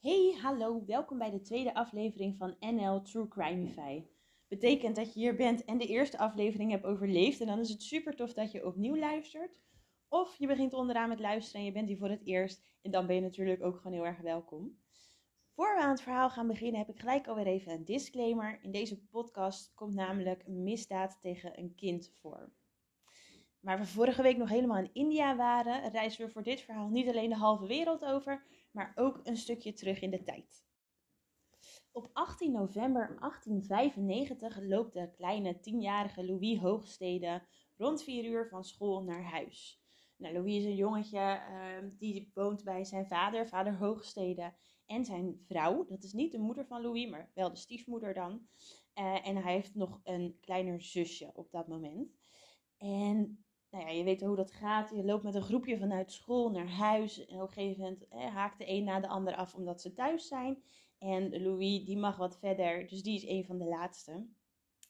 Hey, hallo, welkom bij de tweede aflevering van NL True Crimeify. Betekent dat je hier bent en de eerste aflevering hebt overleefd en dan is het super tof dat je opnieuw luistert. Of je begint onderaan met luisteren en je bent hier voor het eerst en dan ben je natuurlijk ook gewoon heel erg welkom. Voor we aan het verhaal gaan beginnen heb ik gelijk alweer even een disclaimer. In deze podcast komt namelijk misdaad tegen een kind voor. Maar we vorige week nog helemaal in India waren, reizen we voor dit verhaal niet alleen de halve wereld over, maar ook een stukje terug in de tijd. Op 18 november 1895 loopt de kleine tienjarige Louis Hoogstede rond 4 uur van school naar huis. Nou, Louis is een jongetje uh, die woont bij zijn vader, vader Hoogstede, en zijn vrouw. Dat is niet de moeder van Louis, maar wel de stiefmoeder dan. Uh, en hij heeft nog een kleiner zusje op dat moment. En nou ja, je weet hoe dat gaat. Je loopt met een groepje vanuit school naar huis. En op een gegeven moment haakt de een na de ander af omdat ze thuis zijn. En Louis, die mag wat verder, dus die is een van de laatste.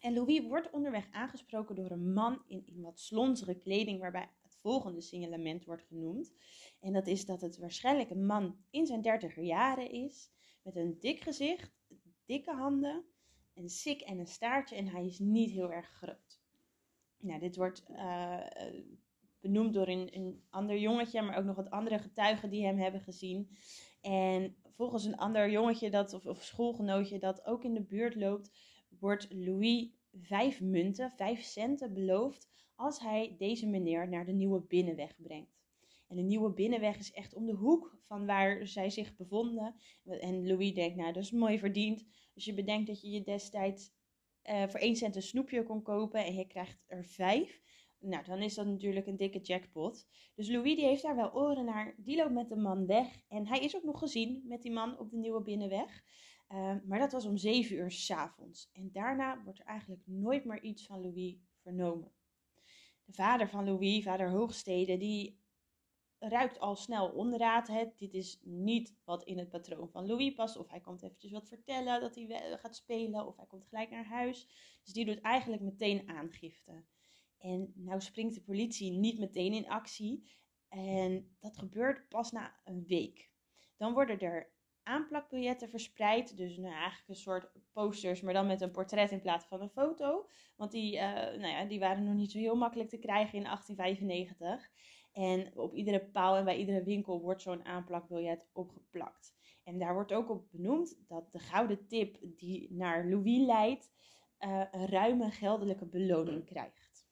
En Louis wordt onderweg aangesproken door een man in, wat slonzige kleding, waarbij het volgende signalement wordt genoemd. En dat is dat het waarschijnlijk een man in zijn dertiger jaren is, met een dik gezicht, dikke handen, een sik en een staartje en hij is niet heel erg groot. Nou, dit wordt uh, benoemd door een, een ander jongetje, maar ook nog wat andere getuigen die hem hebben gezien. En volgens een ander jongetje dat, of, of schoolgenootje dat ook in de buurt loopt, wordt Louis vijf munten, vijf centen beloofd als hij deze meneer naar de nieuwe binnenweg brengt. En de nieuwe binnenweg is echt om de hoek van waar zij zich bevonden. En Louis denkt, nou dat is mooi verdiend. Als je bedenkt dat je je destijds uh, voor 1 cent een snoepje kon kopen en je krijgt er 5. Nou, dan is dat natuurlijk een dikke jackpot. Dus Louis die heeft daar wel oren naar. Die loopt met de man weg. En hij is ook nog gezien met die man op de nieuwe binnenweg. Uh, maar dat was om 7 uur s'avonds. En daarna wordt er eigenlijk nooit meer iets van Louis vernomen. De vader van Louis, vader Hoogstede, die ruikt al snel onderraad. Hè. Dit is niet wat in het patroon van Louis past. Of hij komt eventjes wat vertellen dat hij gaat spelen. Of hij komt gelijk naar huis. Dus die doet eigenlijk meteen aangifte. En nou springt de politie niet meteen in actie. En dat gebeurt pas na een week. Dan worden er aanplakbiljetten verspreid. Dus nou, eigenlijk een soort posters, maar dan met een portret in plaats van een foto. Want die, uh, nou ja, die waren nog niet zo heel makkelijk te krijgen in 1895. En op iedere paal en bij iedere winkel wordt zo'n aanplakbiljet opgeplakt. En daar wordt ook op benoemd dat de gouden tip die naar Louis leidt, uh, een ruime geldelijke beloning krijgt.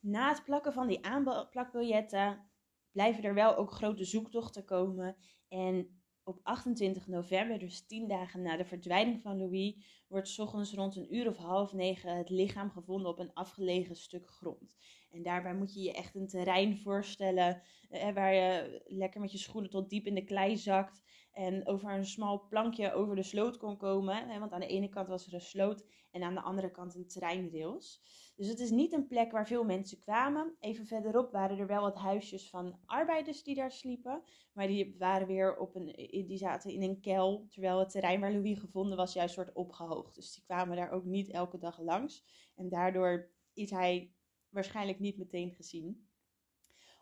Na het plakken van die aanplakbiljetten blijven er wel ook grote zoektochten komen. En op 28 november, dus tien dagen na de verdwijning van Louis, wordt s ochtends rond een uur of half negen het lichaam gevonden op een afgelegen stuk grond. En daarbij moet je je echt een terrein voorstellen eh, waar je lekker met je schoenen tot diep in de klei zakt en over een smal plankje over de sloot kon komen. Hè, want aan de ene kant was er een sloot en aan de andere kant een treinrails. Dus het is niet een plek waar veel mensen kwamen. Even verderop waren er wel wat huisjes van arbeiders die daar sliepen. Maar die, waren weer op een, die zaten in een kel. Terwijl het terrein waar Louis gevonden was juist soort opgehoogd. Dus die kwamen daar ook niet elke dag langs. En daardoor is hij waarschijnlijk niet meteen gezien.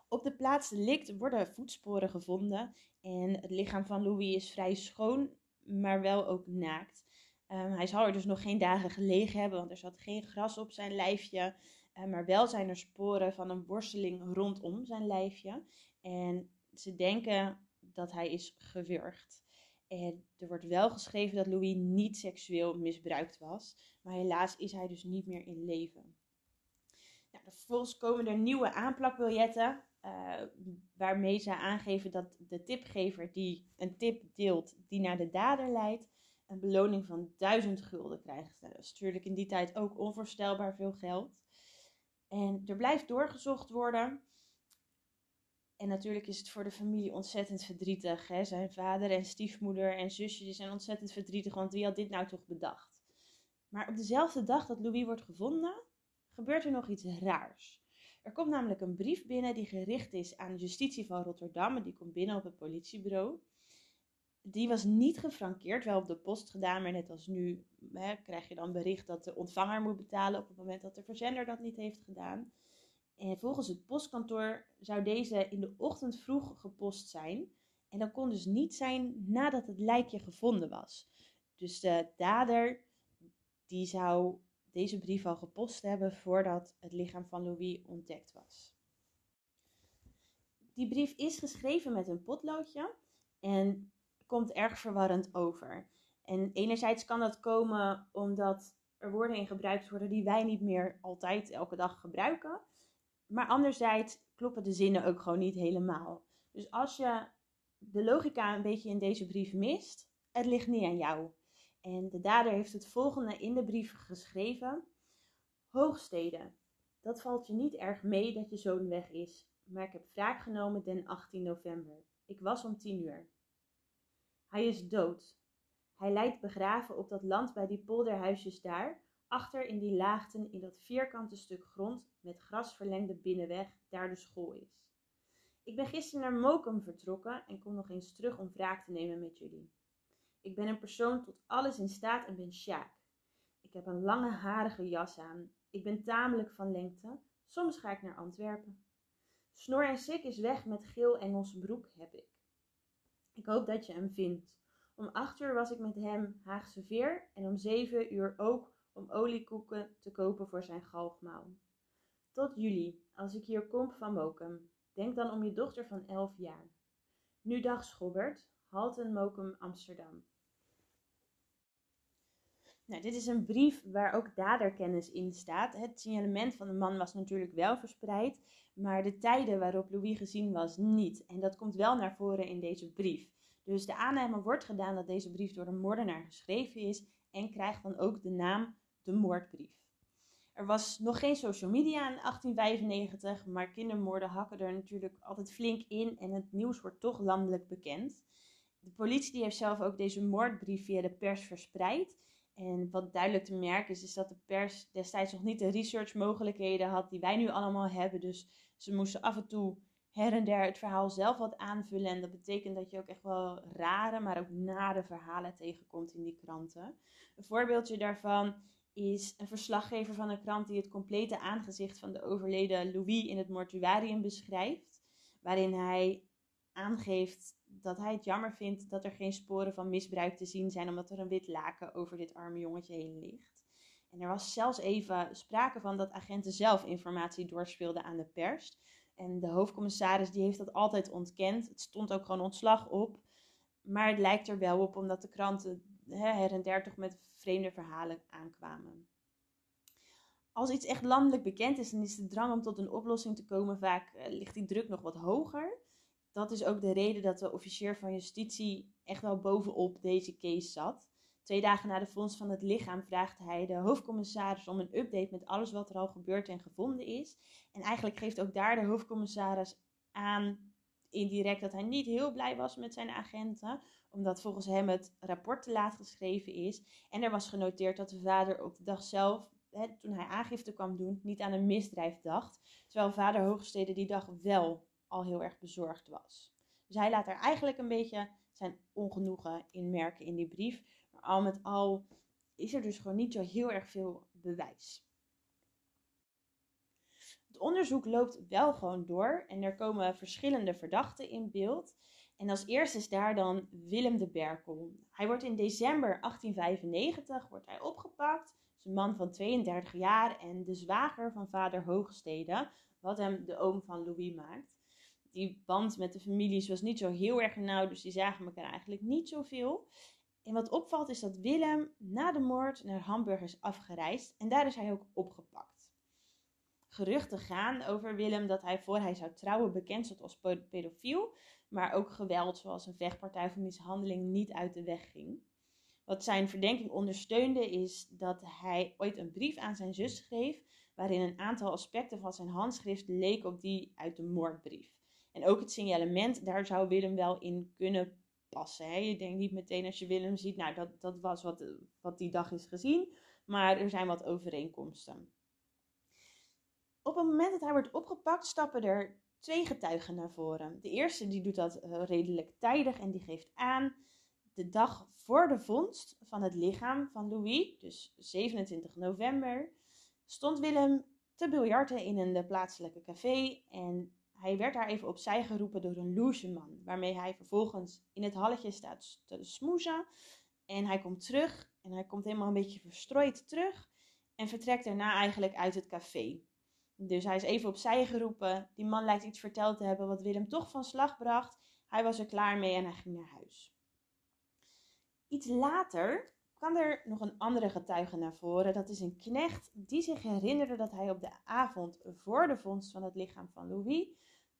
Op de plaats delict worden voetsporen gevonden en het lichaam van Louis is vrij schoon, maar wel ook naakt. Um, hij zal er dus nog geen dagen gelegen hebben, want er zat geen gras op zijn lijfje. Uh, maar wel zijn er sporen van een worsteling rondom zijn lijfje. En ze denken dat hij is gewurgd. En er wordt wel geschreven dat Louis niet seksueel misbruikt was. Maar helaas is hij dus niet meer in leven. Nou, vervolgens komen er nieuwe aanplakbiljetten. Uh, waarmee ze aangeven dat de tipgever die een tip deelt die naar de dader leidt, een beloning van 1000 gulden krijgt. Dat is natuurlijk in die tijd ook onvoorstelbaar veel geld. En er blijft doorgezocht worden. En natuurlijk is het voor de familie ontzettend verdrietig. Hè? Zijn vader en stiefmoeder en zusje zijn ontzettend verdrietig, want wie had dit nou toch bedacht? Maar op dezelfde dag dat Louis wordt gevonden, gebeurt er nog iets raars. Er komt namelijk een brief binnen die gericht is aan de justitie van Rotterdam. En die komt binnen op het politiebureau. Die was niet gefrankeerd, wel op de post gedaan, maar net als nu hè, krijg je dan bericht dat de ontvanger moet betalen op het moment dat de verzender dat niet heeft gedaan. En volgens het postkantoor zou deze in de ochtend vroeg gepost zijn. En dat kon dus niet zijn nadat het lijkje gevonden was. Dus de dader die zou deze brief al gepost hebben voordat het lichaam van Louis ontdekt was. Die brief is geschreven met een potloodje en komt erg verwarrend over. En enerzijds kan dat komen omdat er woorden in gebruikt worden die wij niet meer altijd elke dag gebruiken. Maar anderzijds kloppen de zinnen ook gewoon niet helemaal. Dus als je de logica een beetje in deze brief mist, het ligt niet aan jou. En de dader heeft het volgende in de brief geschreven. Hoogsteden, dat valt je niet erg mee dat je zoon weg is, maar ik heb wraak genomen den 18 november. Ik was om tien uur. Hij is dood. Hij lijkt begraven op dat land bij die polderhuisjes daar, achter in die laagten in dat vierkante stuk grond met gras verlengde binnenweg, daar de school is. Ik ben gisteren naar Mokum vertrokken en kom nog eens terug om wraak te nemen met jullie. Ik ben een persoon tot alles in staat en ben Sjaak. Ik heb een lange harige jas aan. Ik ben tamelijk van lengte. Soms ga ik naar Antwerpen. Snor en Sik is weg met geel Engelse broek, heb ik. Ik hoop dat je hem vindt. Om acht uur was ik met hem Haagse Veer en om zeven uur ook om oliekoeken te kopen voor zijn galgmaal. Tot juli, als ik hier kom van Mokum. Denk dan om je dochter van elf jaar. Nu dag Schobbert, Halten Mokum Amsterdam. Nou, dit is een brief waar ook daderkennis in staat. Het signalement van de man was natuurlijk wel verspreid, maar de tijden waarop Louis gezien was niet. En dat komt wel naar voren in deze brief. Dus de aanname wordt gedaan dat deze brief door de moordenaar geschreven is en krijgt dan ook de naam de moordbrief. Er was nog geen social media in 1895, maar kindermoorden hakken er natuurlijk altijd flink in en het nieuws wordt toch landelijk bekend. De politie heeft zelf ook deze moordbrief via de pers verspreid. En wat duidelijk te merken is, is dat de pers destijds nog niet de researchmogelijkheden had die wij nu allemaal hebben. Dus ze moesten af en toe her en der het verhaal zelf wat aanvullen. En dat betekent dat je ook echt wel rare, maar ook nare verhalen tegenkomt in die kranten. Een voorbeeldje daarvan is een verslaggever van een krant die het complete aangezicht van de overleden Louis in het mortuarium beschrijft. Waarin hij aangeeft dat hij het jammer vindt dat er geen sporen van misbruik te zien zijn, omdat er een wit laken over dit arme jongetje heen ligt. En er was zelfs even sprake van dat agenten zelf informatie doorspeelden aan de pers. En de hoofdcommissaris die heeft dat altijd ontkend. Het stond ook gewoon ontslag op. Maar het lijkt er wel op omdat de kranten her en der toch met vreemde verhalen aankwamen. Als iets echt landelijk bekend is, dan is de drang om tot een oplossing te komen vaak, uh, ligt die druk nog wat hoger. Dat is ook de reden dat de officier van justitie echt wel bovenop deze case zat. Twee dagen na de vondst van het lichaam vraagt hij de hoofdcommissaris om een update met alles wat er al gebeurd en gevonden is. En eigenlijk geeft ook daar de hoofdcommissaris aan indirect dat hij niet heel blij was met zijn agenten, omdat volgens hem het rapport te laat geschreven is. En er was genoteerd dat de vader op de dag zelf, hè, toen hij aangifte kwam doen, niet aan een misdrijf dacht. Terwijl vader Hoogstede die dag wel al heel erg bezorgd was. Dus hij laat er eigenlijk een beetje zijn ongenoegen in merken in die brief. Maar al met al is er dus gewoon niet zo heel erg veel bewijs. Het onderzoek loopt wel gewoon door en er komen verschillende verdachten in beeld. En als eerste is daar dan Willem de Berkel. Hij wordt in december 1895 wordt hij opgepakt. is een man van 32 jaar en de zwager van vader Hoogstede, wat hem de oom van Louis maakt. Die band met de families was niet zo heel erg nauw, dus die zagen elkaar eigenlijk niet zoveel. En wat opvalt is dat Willem na de moord naar Hamburg is afgereisd en daar is hij ook opgepakt. Geruchten gaan over Willem dat hij voor hij zou trouwen bekend stond als pedofiel, maar ook geweld zoals een vechtpartij of mishandeling niet uit de weg ging. Wat zijn verdenking ondersteunde is dat hij ooit een brief aan zijn zus schreef, waarin een aantal aspecten van zijn handschrift leek op die uit de moordbrief. En ook het signalement, daar zou Willem wel in kunnen passen. Hè? Je denkt niet meteen als je Willem ziet, nou dat, dat was wat, wat die dag is gezien, maar er zijn wat overeenkomsten. Op het moment dat hij wordt opgepakt, stappen er twee getuigen naar voren. De eerste die doet dat eh, redelijk tijdig en die geeft aan de dag voor de vondst van het lichaam van Louis, dus 27 november, stond Willem te biljarten in een plaatselijke café en hij werd daar even opzij geroepen door een logeman, waarmee hij vervolgens in het halletje staat te smoezen. En hij komt terug en hij komt helemaal een beetje verstrooid terug en vertrekt daarna eigenlijk uit het café. Dus hij is even opzij geroepen. Die man lijkt iets verteld te hebben wat Willem toch van slag bracht. Hij was er klaar mee en hij ging naar huis. Iets later kwam er nog een andere getuige naar voren. Dat is een knecht die zich herinnerde dat hij op de avond voor de vondst van het lichaam van Louis,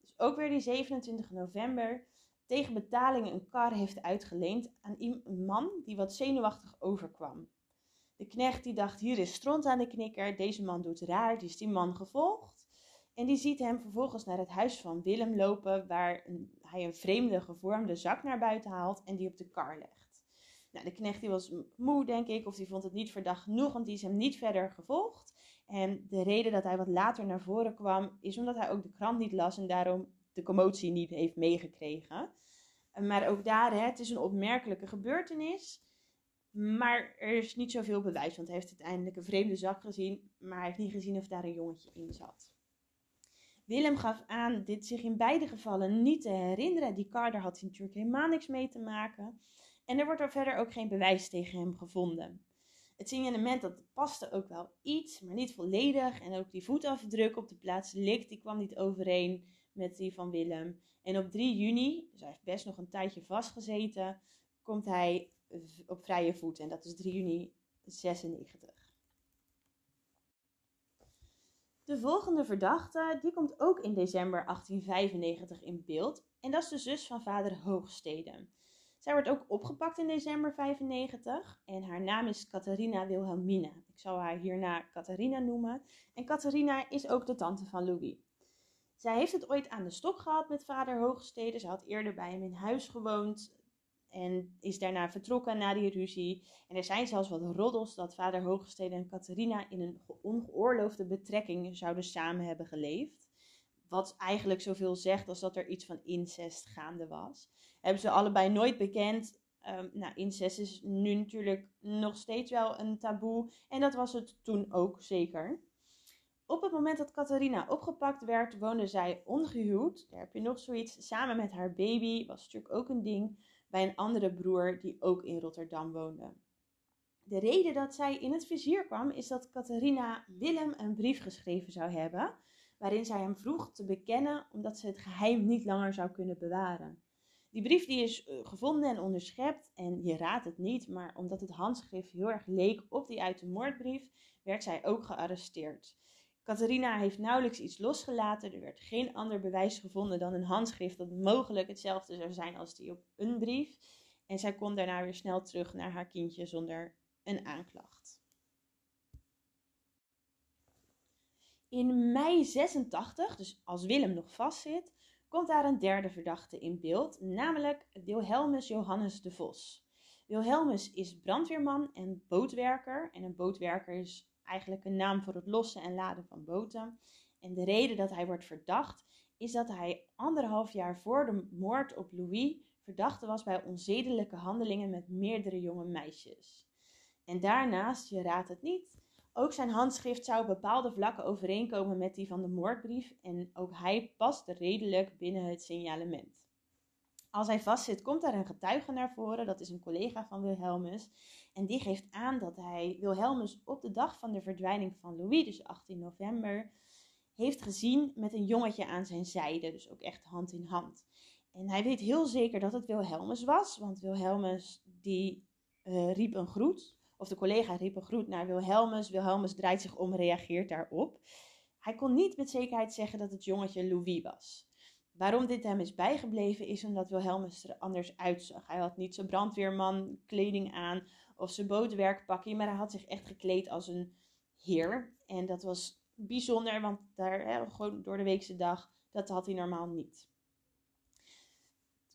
dus ook weer die 27 november, tegen betaling een kar heeft uitgeleend aan een man die wat zenuwachtig overkwam. De knecht die dacht, hier is stront aan de knikker, deze man doet raar, die is die man gevolgd. En die ziet hem vervolgens naar het huis van Willem lopen, waar hij een vreemde gevormde zak naar buiten haalt en die op de kar legt. Nou, de knecht die was moe, denk ik, of die vond het niet verdacht genoeg, want die is hem niet verder gevolgd. En de reden dat hij wat later naar voren kwam, is omdat hij ook de krant niet las en daarom de commotie niet heeft meegekregen. Maar ook daar, het is een opmerkelijke gebeurtenis. Maar er is niet zoveel bewijs, want hij heeft uiteindelijk een vreemde zak gezien, maar hij heeft niet gezien of daar een jongetje in zat. Willem gaf aan dit zich in beide gevallen niet te herinneren. Die daar had natuurlijk helemaal niks mee te maken. En er wordt er verder ook geen bewijs tegen hem gevonden. Het signalement dat paste ook wel iets, maar niet volledig. En ook die voetafdruk op de plaats lik, die kwam niet overeen met die van Willem. En op 3 juni, dus hij heeft best nog een tijdje vastgezeten, komt hij op vrije voet. En dat is 3 juni 96. De volgende verdachte, die komt ook in december 1895 in beeld. En dat is de zus van vader Hoogstede. Zij wordt ook opgepakt in december 95 en haar naam is Catharina Wilhelmina. Ik zal haar hierna Catharina noemen. En Catharina is ook de tante van Louis. Zij heeft het ooit aan de stok gehad met vader Hoogstede. Ze had eerder bij hem in huis gewoond en is daarna vertrokken na die ruzie. En er zijn zelfs wat roddels dat vader Hoogstede en Catharina in een ongeoorloofde betrekking zouden samen hebben geleefd. Wat eigenlijk zoveel zegt als dat er iets van incest gaande was. Hebben ze allebei nooit bekend. Um, nou, incest is nu natuurlijk nog steeds wel een taboe. En dat was het toen ook zeker. Op het moment dat Catharina opgepakt werd, woonde zij ongehuwd. Daar heb je nog zoiets. Samen met haar baby, was natuurlijk ook een ding bij een andere broer die ook in Rotterdam woonde. De reden dat zij in het vizier kwam is dat Catharina Willem een brief geschreven zou hebben, waarin zij hem vroeg te bekennen omdat ze het geheim niet langer zou kunnen bewaren. Die brief die is eh, gevonden en onderschept en je raadt het niet, maar omdat het handschrift heel erg leek op die uit de moordbrief, werd zij ook gearresteerd. Catharina heeft nauwelijks iets losgelaten. Er werd geen ander bewijs gevonden dan een handschrift dat mogelijk hetzelfde zou zijn als die op een brief. En zij kon daarna weer snel terug naar haar kindje zonder een aanklacht. In mei 86, dus als Willem nog vastzit, komt daar een derde verdachte in beeld, namelijk Wilhelmus Johannes de Vos. Wilhelmus is brandweerman en bootwerker. En een bootwerker is eigenlijk een naam voor het lossen en laden van boten. En de reden dat hij wordt verdacht is dat hij anderhalf jaar voor de moord op Louis verdachte was bij onzedelijke handelingen met meerdere jonge meisjes. En daarnaast, je raadt het niet, ook zijn handschrift zou op bepaalde vlakken overeenkomen met die van de moordbrief en ook hij past redelijk binnen het signalement. Als hij vastzit, komt daar een getuige naar voren. Dat is een collega van Wilhelmus. En die geeft aan dat hij Wilhelmus op de dag van de verdwijning van Louis, dus 18 november, heeft gezien met een jongetje aan zijn zijde. Dus ook echt hand in hand. En hij weet heel zeker dat het Wilhelmus was, want Wilhelmus die uh, riep een groet. Of de collega riep een groet naar Wilhelmus. Wilhelmus draait zich om, reageert daarop. Hij kon niet met zekerheid zeggen dat het jongetje Louis was. Waarom dit hem is bijgebleven is omdat Wilhelmus er anders uitzag. Hij had niet zijn brandweerman kleding aan of zijn bootwerkpakje, maar hij had zich echt gekleed als een heer. En dat was bijzonder, want daar, gewoon door de weekse dag, dat had hij normaal niet.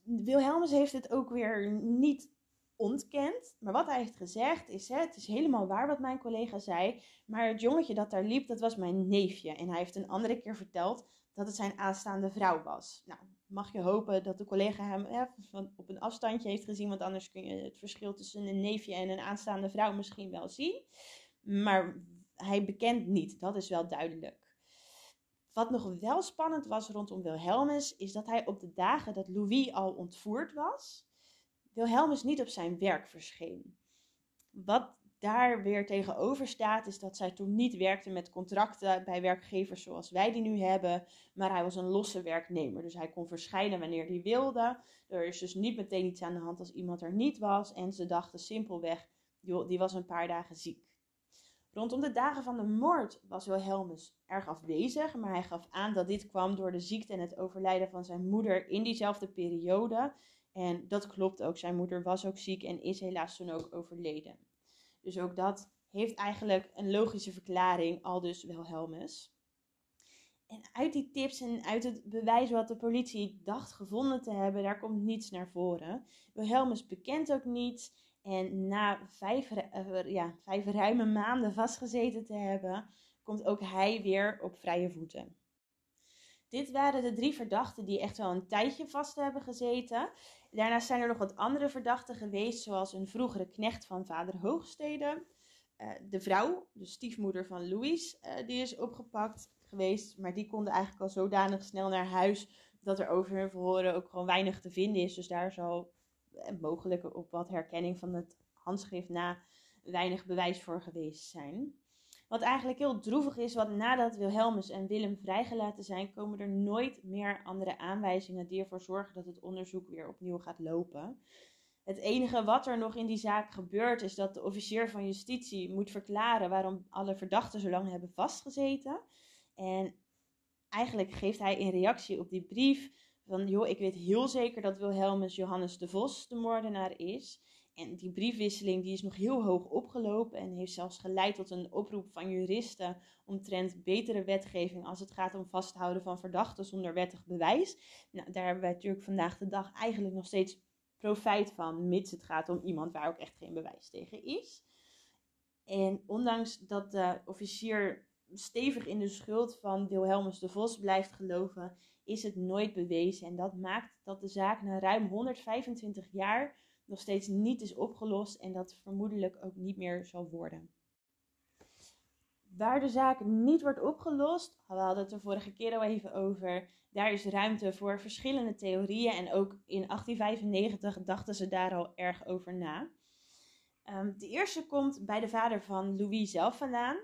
Wilhelmus heeft het ook weer niet ontkend. Maar wat hij heeft gezegd is: hè, het is helemaal waar wat mijn collega zei. Maar het jongetje dat daar liep, dat was mijn neefje. En hij heeft een andere keer verteld dat het zijn aanstaande vrouw was. Nou, mag je hopen dat de collega hem op een afstandje heeft gezien, want anders kun je het verschil tussen een neefje en een aanstaande vrouw misschien wel zien. Maar hij bekent niet, dat is wel duidelijk. Wat nog wel spannend was rondom Wilhelmus, is dat hij op de dagen dat Louis al ontvoerd was, Wilhelmus niet op zijn werk verscheen. Wat daar weer tegenover staat, is dat zij toen niet werkte met contracten bij werkgevers zoals wij die nu hebben, maar hij was een losse werknemer. Dus hij kon verschijnen wanneer hij wilde. Er is dus niet meteen iets aan de hand als iemand er niet was. En ze dachten simpelweg, die was een paar dagen ziek. Rondom de dagen van de moord was Wilhelmus erg afwezig, maar hij gaf aan dat dit kwam door de ziekte en het overlijden van zijn moeder in diezelfde periode. En dat klopt ook, zijn moeder was ook ziek en is helaas toen ook overleden. Dus ook dat heeft eigenlijk een logische verklaring, al dus Wilhelmus. En uit die tips en uit het bewijs wat de politie dacht gevonden te hebben, daar komt niets naar voren. Wilhelmus bekent ook niets. En na uh, ja, vijf ruime maanden vastgezeten te hebben, komt ook hij weer op vrije voeten. Dit waren de drie verdachten die echt wel een tijdje vast hebben gezeten. Daarnaast zijn er nog wat andere verdachten geweest, zoals een vroegere knecht van vader Hoogstede. Uh, de vrouw, de stiefmoeder van Louis, uh, die is opgepakt geweest. Maar die konden eigenlijk al zodanig snel naar huis dat er over hun verhoren ook gewoon weinig te vinden is. Dus daar zal eh, mogelijk op wat herkenning van het handschrift na weinig bewijs voor geweest zijn. Wat eigenlijk heel droevig is, want nadat Wilhelmus en Willem vrijgelaten zijn, komen er nooit meer andere aanwijzingen die ervoor zorgen dat het onderzoek weer opnieuw gaat lopen. Het enige wat er nog in die zaak gebeurt, is dat de officier van justitie moet verklaren waarom alle verdachten zo lang hebben vastgezeten. En eigenlijk geeft hij in reactie op die brief van, joh, ik weet heel zeker dat Wilhelmus Johannes de Vos de moordenaar is. En die briefwisseling die is nog heel hoog opgelopen en heeft zelfs geleid tot een oproep van juristen omtrent betere wetgeving als het gaat om vasthouden van verdachten zonder wettig bewijs. Nou, daar hebben wij natuurlijk vandaag de dag eigenlijk nog steeds profijt van, mits het gaat om iemand waar ook echt geen bewijs tegen is. En ondanks dat de officier stevig in de schuld van Wilhelmus de Vos blijft geloven, is het nooit bewezen. En dat maakt dat de zaak na ruim 125 jaar nog steeds niet is opgelost en dat vermoedelijk ook niet meer zal worden. Waar de zaak niet wordt opgelost, we hadden het er vorige keer al even over, daar is ruimte voor verschillende theorieën en ook in 1895 dachten ze daar al erg over na. Um, de eerste komt bij de vader van Louis zelf vandaan.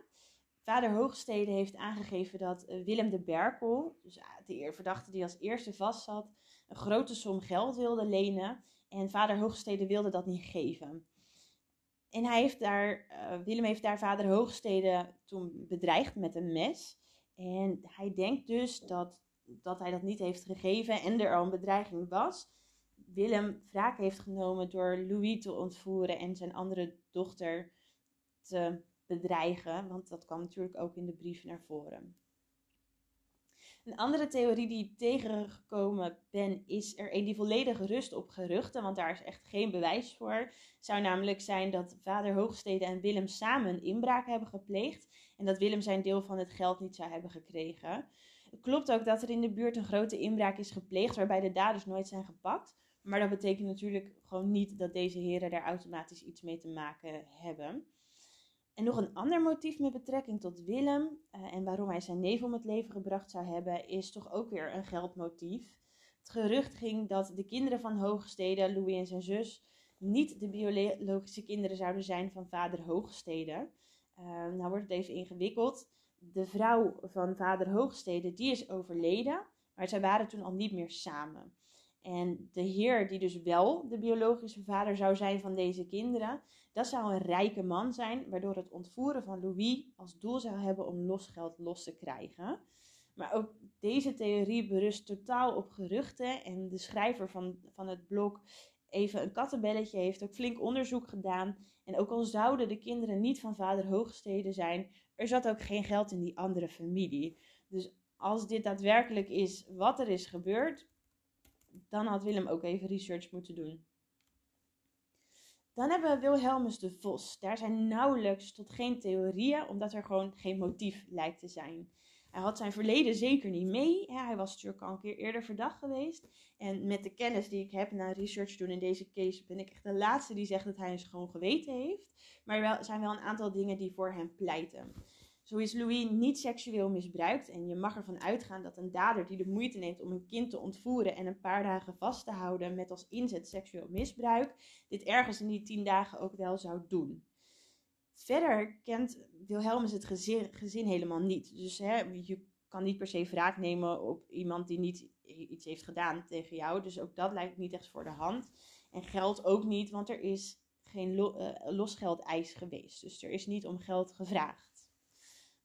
Vader Hoogstede heeft aangegeven dat eh, Willem de Berkel, dus ah, de verdachte die als eerste vastzat, een grote som geld wilde lenen en vader Hoogstede wilde dat niet geven. En hij heeft daar, uh, Willem heeft daar vader Hoogstede toen bedreigd met een mes. En hij denkt dus dat, dat hij dat niet heeft gegeven en er al een bedreiging was. Willem wraak heeft genomen door Louis te ontvoeren en zijn andere dochter te bedreigen. Want dat kwam natuurlijk ook in de brief naar voren. Een andere theorie die ik tegengekomen ben, is er een die volledig rust op geruchten, want daar is echt geen bewijs voor. Zou namelijk zijn dat vader Hoogstede en Willem samen een inbraak hebben gepleegd en dat Willem zijn deel van het geld niet zou hebben gekregen. Het klopt ook dat er in de buurt een grote inbraak is gepleegd waarbij de daders nooit zijn gepakt. Maar dat betekent natuurlijk gewoon niet dat deze heren daar automatisch iets mee te maken hebben. En nog een ander motief met betrekking tot Willem uh, en waarom hij zijn neef om het leven gebracht zou hebben, is toch ook weer een geldmotief. Het gerucht ging dat de kinderen van Hoogstede, Louis en zijn zus, niet de biologische kinderen zouden zijn van vader Hoogstede. Uh, nou wordt het even ingewikkeld. De vrouw van vader Hoogstede, die is overleden, maar zij waren toen al niet meer samen. En de heer die dus wel de biologische vader zou zijn van deze kinderen, dat zou een rijke man zijn, waardoor het ontvoeren van Louis als doel zou hebben om losgeld los te krijgen. Maar ook deze theorie berust totaal op geruchten en de schrijver van, van het blog even een kattenbelletje heeft ook flink onderzoek gedaan. En ook al zouden de kinderen niet van vader Hoogstede zijn, er zat ook geen geld in die andere familie. Dus als dit daadwerkelijk is wat er is gebeurd, dan had Willem ook even research moeten doen. Dan hebben we Wilhelmus de Vos. Daar zijn nauwelijks tot geen theorieën, omdat er gewoon geen motief lijkt te zijn. Hij had zijn verleden zeker niet mee. hij was natuurlijk al een keer eerder verdacht geweest. En met de kennis die ik heb na research doen in deze case, ben ik echt de laatste die zegt dat hij een schoon geweten heeft. Maar er zijn wel een aantal dingen die voor hem pleiten. Zo is Louis niet seksueel misbruikt en je mag ervan uitgaan dat een dader die de moeite neemt om een kind te ontvoeren en een paar dagen vast te houden met als inzet seksueel misbruik, dit ergens in die tien dagen ook wel zou doen. Verder kent Wilhelmus het gezin, helemaal niet. Dus hè, je kan niet per se wraak nemen op iemand die niet iets heeft gedaan tegen jou. Dus ook dat lijkt niet echt voor de hand. En geld ook niet, want er is geen lo uh, losgeldeis geweest. Dus er is niet om geld gevraagd.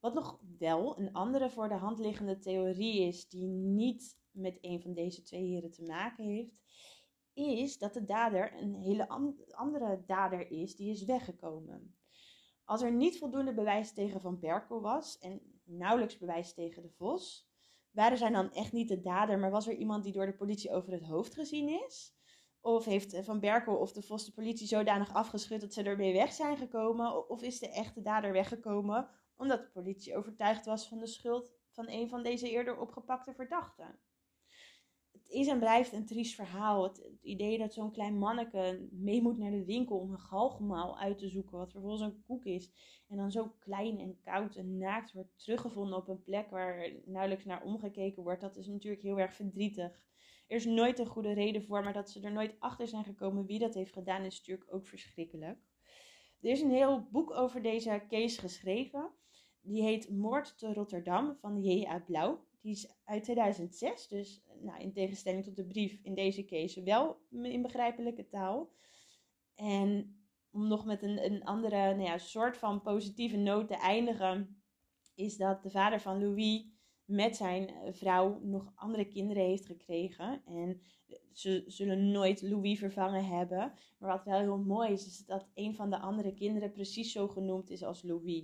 Wat nog wel een andere voor de hand liggende theorie is, die niet met een van deze twee heren te maken heeft, is dat de dader een hele andere dader is die is weggekomen. Als er niet voldoende bewijs tegen Van Berkel was en nauwelijks bewijs tegen de Vos, waren zij dan echt niet de dader, maar was er iemand die door de politie over het hoofd gezien is? Of heeft Van Berkel of de Vos de politie zodanig afgeschud dat ze ermee weg zijn gekomen? Of is de echte dader weggekomen omdat de politie overtuigd was van de schuld van een van deze eerder opgepakte verdachten? Het is en blijft een triest verhaal. Het, idee dat zo'n klein manneke mee moet naar de winkel om een galgemaal uit te zoeken, wat vervolgens een koek is. En dan zo klein en koud en naakt wordt teruggevonden op een plek waar nauwelijks naar omgekeken wordt. Dat is natuurlijk heel erg verdrietig. Er is nooit een goede reden voor, maar dat ze er nooit achter zijn gekomen wie dat heeft gedaan, is natuurlijk ook verschrikkelijk. Er is een heel boek over deze case geschreven. Die heet Moord te Rotterdam van J.A. Blauw. Die is uit 2006, dus nou, in tegenstelling tot de brief in deze case wel in begrijpelijke taal. En om nog met een, een andere nou ja, soort van positieve noot te eindigen, is dat de vader van Louis met zijn vrouw nog andere kinderen heeft gekregen. En ze zullen nooit Louis vervangen hebben. Maar wat wel heel mooi is, is dat een van de andere kinderen precies zo genoemd is als Louis.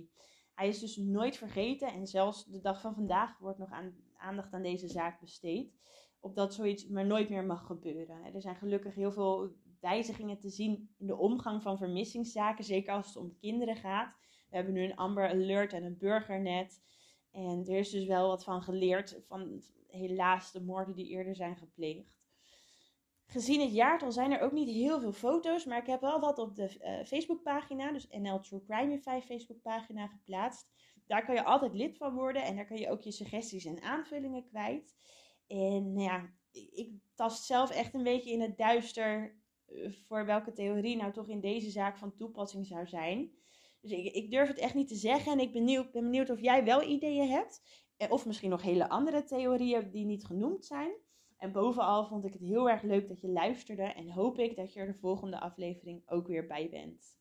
Hij is dus nooit vergeten en zelfs de dag van vandaag wordt nog aan, aandacht aan deze zaak besteed. Opdat zoiets maar nooit meer mag gebeuren. Er zijn gelukkig heel veel wijzigingen te zien in de omgang van vermissingszaken, zeker als het om kinderen gaat. We hebben nu een Amber Alert en een Burgernet. En er is dus wel wat van geleerd van helaas de moorden die eerder zijn gepleegd. Gezien het jaartal zijn er ook niet heel veel foto's, maar ik heb wel wat op de uh, Facebookpagina, dus NL True Crime in 5 Facebookpagina geplaatst. Daar kan je altijd lid van worden en daar kan je ook je suggesties en aanvullingen kwijt. En nou ja, ik tast zelf echt een beetje in het duister eh, voor welke theorie nou toch in deze zaak van toepassing zou zijn. Dus ik, ik durf het echt niet te zeggen en ik ben benieuwd, ben benieuwd of jij wel ideeën hebt. Eh, of misschien nog hele andere theorieën die niet genoemd zijn. En bovenal vond ik het heel erg leuk dat je luisterde en hoop ik dat je er de volgende aflevering ook weer bij bent.